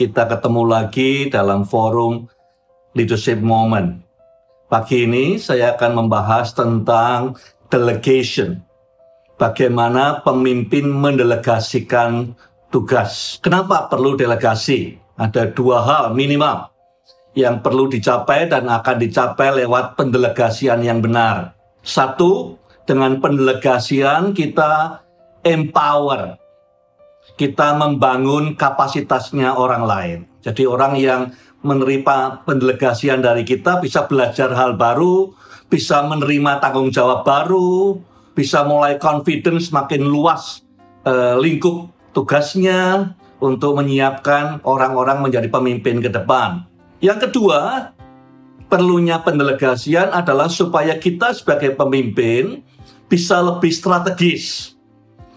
kita ketemu lagi dalam forum Leadership Moment. Pagi ini saya akan membahas tentang delegation. Bagaimana pemimpin mendelegasikan tugas. Kenapa perlu delegasi? Ada dua hal minimal yang perlu dicapai dan akan dicapai lewat pendelegasian yang benar. Satu, dengan pendelegasian kita empower kita membangun kapasitasnya orang lain. Jadi orang yang menerima pendelegasian dari kita bisa belajar hal baru, bisa menerima tanggung jawab baru, bisa mulai confidence makin luas eh, lingkup tugasnya untuk menyiapkan orang-orang menjadi pemimpin ke depan. Yang kedua, perlunya pendelegasian adalah supaya kita sebagai pemimpin bisa lebih strategis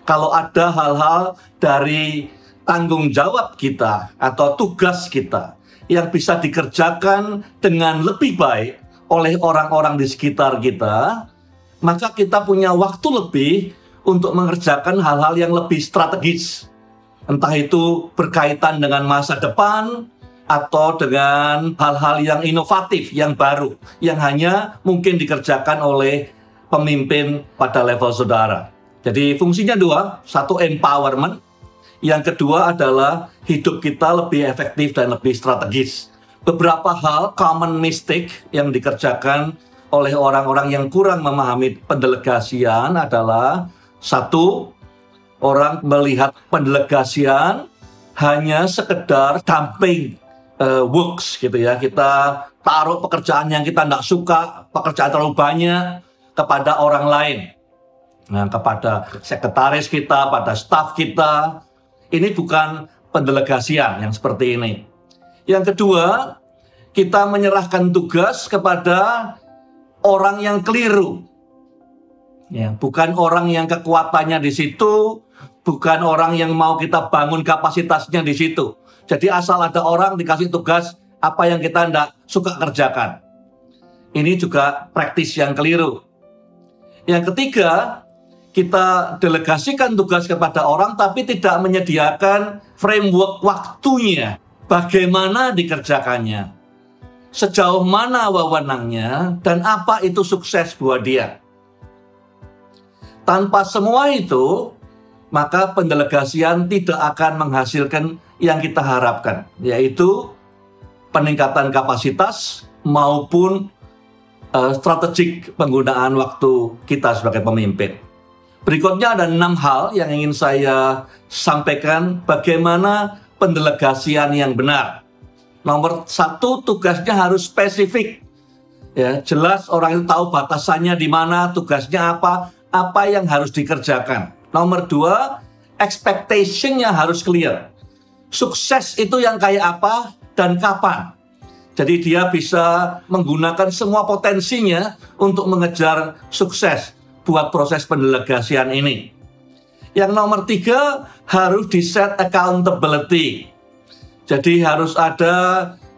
kalau ada hal-hal dari tanggung jawab kita atau tugas kita yang bisa dikerjakan dengan lebih baik oleh orang-orang di sekitar kita, maka kita punya waktu lebih untuk mengerjakan hal-hal yang lebih strategis. Entah itu berkaitan dengan masa depan atau dengan hal-hal yang inovatif, yang baru, yang hanya mungkin dikerjakan oleh pemimpin pada level saudara. Jadi fungsinya dua, satu empowerment, yang kedua adalah hidup kita lebih efektif dan lebih strategis. Beberapa hal common mistake yang dikerjakan oleh orang-orang yang kurang memahami pendelegasian adalah satu, orang melihat pendelegasian hanya sekedar dumping uh, works gitu ya. Kita taruh pekerjaan yang kita tidak suka, pekerjaan terlalu banyak kepada orang lain nah, kepada sekretaris kita, pada staf kita. Ini bukan pendelegasian yang seperti ini. Yang kedua, kita menyerahkan tugas kepada orang yang keliru. Ya, bukan orang yang kekuatannya di situ, bukan orang yang mau kita bangun kapasitasnya di situ. Jadi asal ada orang dikasih tugas apa yang kita tidak suka kerjakan. Ini juga praktis yang keliru. Yang ketiga, kita delegasikan tugas kepada orang tapi tidak menyediakan framework waktunya. Bagaimana dikerjakannya? Sejauh mana wewenangnya? Dan apa itu sukses buat dia? Tanpa semua itu maka pendelegasian tidak akan menghasilkan yang kita harapkan yaitu peningkatan kapasitas maupun uh, strategik penggunaan waktu kita sebagai pemimpin. Berikutnya ada enam hal yang ingin saya sampaikan bagaimana pendelegasian yang benar. Nomor satu, tugasnya harus spesifik. Ya, jelas orang itu tahu batasannya di mana, tugasnya apa, apa yang harus dikerjakan. Nomor dua, expectationnya harus clear. Sukses itu yang kayak apa dan kapan. Jadi dia bisa menggunakan semua potensinya untuk mengejar sukses buat proses pendelegasian ini. Yang nomor tiga harus di set accountability. Jadi harus ada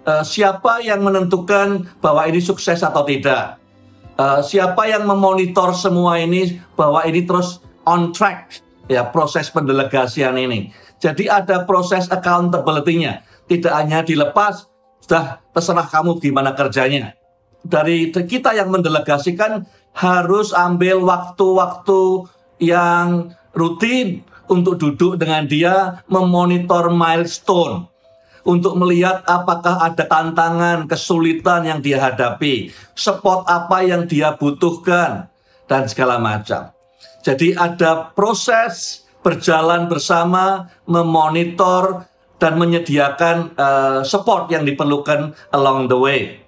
uh, siapa yang menentukan bahwa ini sukses atau tidak. Uh, siapa yang memonitor semua ini bahwa ini terus on track ya proses pendelegasian ini. Jadi ada proses accountability-nya. Tidak hanya dilepas, sudah terserah kamu gimana kerjanya. Dari kita yang mendelegasikan harus ambil waktu-waktu yang rutin untuk duduk dengan dia memonitor milestone untuk melihat apakah ada tantangan, kesulitan yang dia hadapi, spot apa yang dia butuhkan dan segala macam. Jadi ada proses berjalan bersama memonitor dan menyediakan uh, support yang diperlukan along the way.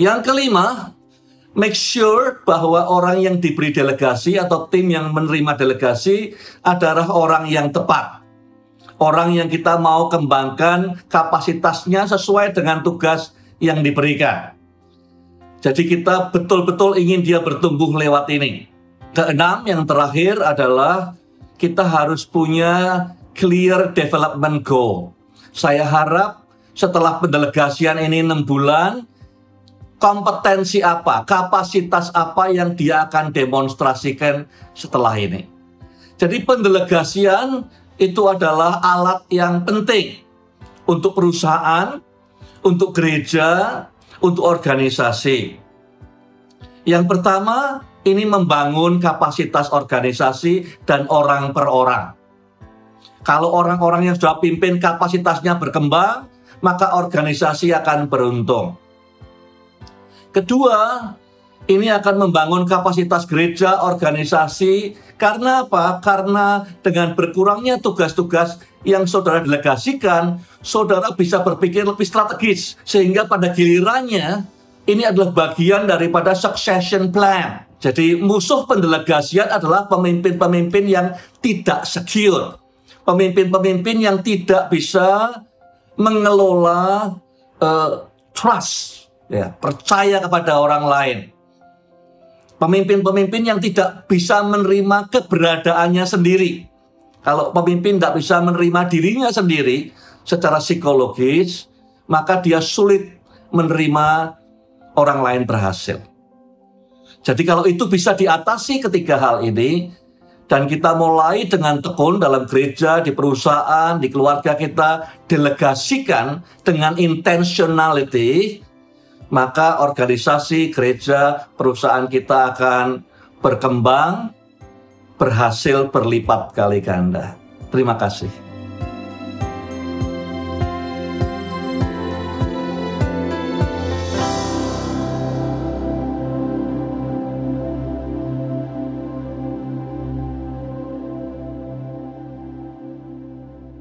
Yang kelima, make sure bahwa orang yang diberi delegasi atau tim yang menerima delegasi adalah orang yang tepat. Orang yang kita mau kembangkan kapasitasnya sesuai dengan tugas yang diberikan. Jadi kita betul-betul ingin dia bertumbuh lewat ini. Keenam yang terakhir adalah kita harus punya clear development goal. Saya harap setelah pendelegasian ini 6 bulan, kompetensi apa, kapasitas apa yang dia akan demonstrasikan setelah ini. Jadi pendelegasian itu adalah alat yang penting untuk perusahaan, untuk gereja, untuk organisasi. Yang pertama, ini membangun kapasitas organisasi dan orang per orang. Kalau orang-orang yang sudah pimpin kapasitasnya berkembang, maka organisasi akan beruntung. Kedua, ini akan membangun kapasitas gereja, organisasi. Karena apa? Karena dengan berkurangnya tugas-tugas yang saudara delegasikan, saudara bisa berpikir lebih strategis. Sehingga pada gilirannya, ini adalah bagian daripada succession plan. Jadi musuh pendelegasian adalah pemimpin-pemimpin yang tidak secure. Pemimpin-pemimpin yang tidak bisa mengelola uh, trust, ya, percaya kepada orang lain. Pemimpin-pemimpin yang tidak bisa menerima keberadaannya sendiri. Kalau pemimpin tidak bisa menerima dirinya sendiri secara psikologis, maka dia sulit menerima orang lain berhasil. Jadi kalau itu bisa diatasi ketiga hal ini, dan kita mulai dengan tekun dalam gereja, di perusahaan, di keluarga kita, delegasikan dengan intentionality, maka organisasi, gereja, perusahaan kita akan berkembang, berhasil berlipat kali ganda. Terima kasih.